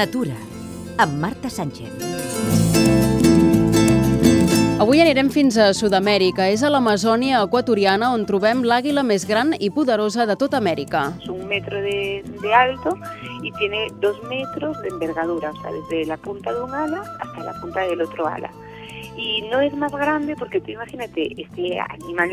Natura, amb Marta Sánchez. Avui anirem fins a Sud-amèrica. És a l'Amazònia equatoriana on trobem l'àguila més gran i poderosa de tota Amèrica. Es un metro de, de alto y tiene dos metros de envergadura, o sea, desde la punta de un ala hasta la punta del otro ala. Y no es más grande porque tú imagínate este animal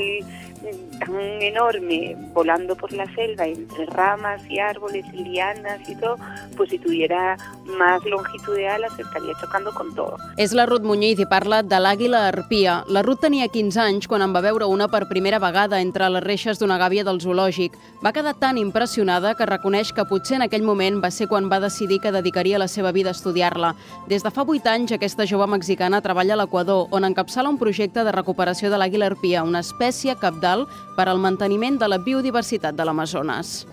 tan enorme volando por la selva entre ramas y árboles y lianas y todo, pues si tuviera más longitud de alas estaria chocando con todo. És la Ruth Muñiz i parla de l'àguila arpia. La Ruth tenia 15 anys quan en va veure una per primera vegada entre les reixes d'una gàbia del zoològic. Va quedar tan impressionada que reconeix que potser en aquell moment va ser quan va decidir que dedicaria la seva vida a estudiar-la. Des de fa 8 anys, aquesta jove mexicana treballa a l'Equador, on encapçala un projecte de recuperació de l'àguila arpia, una espècie capdal per al manteniment de la biodiversitat de l'Amazones.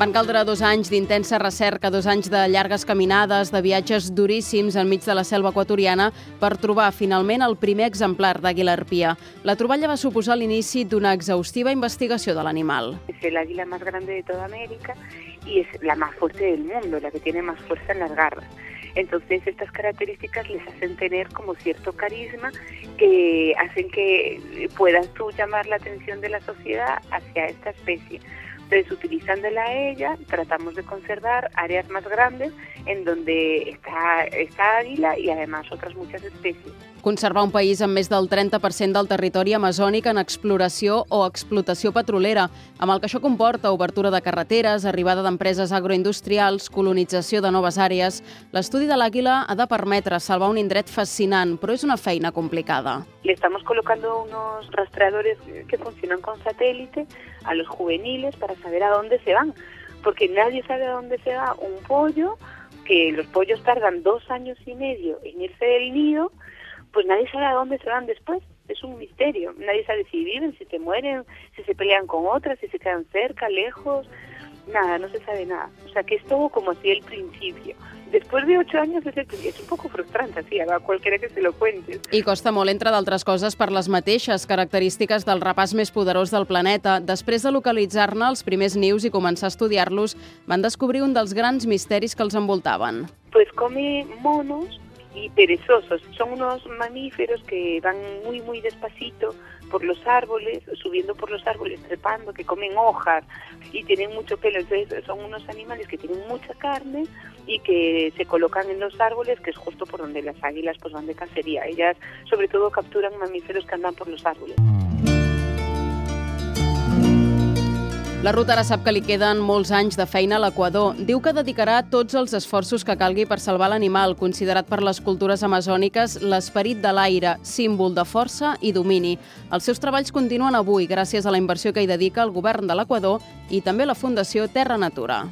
Van caldre dos anys d'intensa recerca, dos anys de llargues caminades, de viatges duríssims enmig de la selva equatoriana per trobar finalment el primer exemplar d'àguila arpia. La troballa va suposar l'inici d'una exhaustiva investigació de l'animal. Es el águila más grande de toda América y es la más fuerte del mundo, la que tiene más fuerza en las garras. Entonces estas características les hacen tener como cierto carisma que hacen que puedas tú llamar la atención de la sociedad hacia esta especie. Entonces, utilizándola a ella, tratamos de conservar áreas más grandes en donde está esta águila y además otras muchas especies. Conservar un país amb més del 30% del territori amazònic en exploració o explotació petrolera, amb el que això comporta obertura de carreteres, arribada d'empreses agroindustrials, colonització de noves àrees. L'estudi de l'àguila ha de permetre salvar un indret fascinant, però és una feina complicada. Le estamos colocando unos rastreadores que funcionan con satélite a los juveniles para saber a dónde se van, porque nadie sabe a dónde se va un pollo, que los pollos tardan dos años y medio en irse del nido, pues nadie sabe a dónde se van después. Es un misterio. Nadie sabe si viven, si se mueren, si se pelean con otras, si se quedan cerca, lejos. Nada, no se sabe nada. O sea, que es todo como así el principio. Después de ocho años es, el, es un poco frustrante, sí, a cualquiera que se lo cuentes. I costa molt, entre d'altres coses, per les mateixes característiques del rapàs més poderós del planeta. Després de localitzar-ne els primers nius i començar a estudiar-los, van descobrir un dels grans misteris que els envoltaven. Pues come monos y perezosos. Son unos mamíferos que van muy, muy despacito por los árboles, subiendo por los árboles, trepando, que comen hojas y tienen mucho pelo. Entonces son unos animales que tienen mucha carne y que se colocan en los árboles, que es justo por donde las águilas pues van de cacería. Ellas sobre todo capturan mamíferos que andan por los árboles. La Ruth ara sap que li queden molts anys de feina a l'Equador. Diu que dedicarà tots els esforços que calgui per salvar l'animal, considerat per les cultures amazòniques l'esperit de l'aire, símbol de força i domini. Els seus treballs continuen avui gràcies a la inversió que hi dedica el govern de l'Equador i també la Fundació Terra Natura.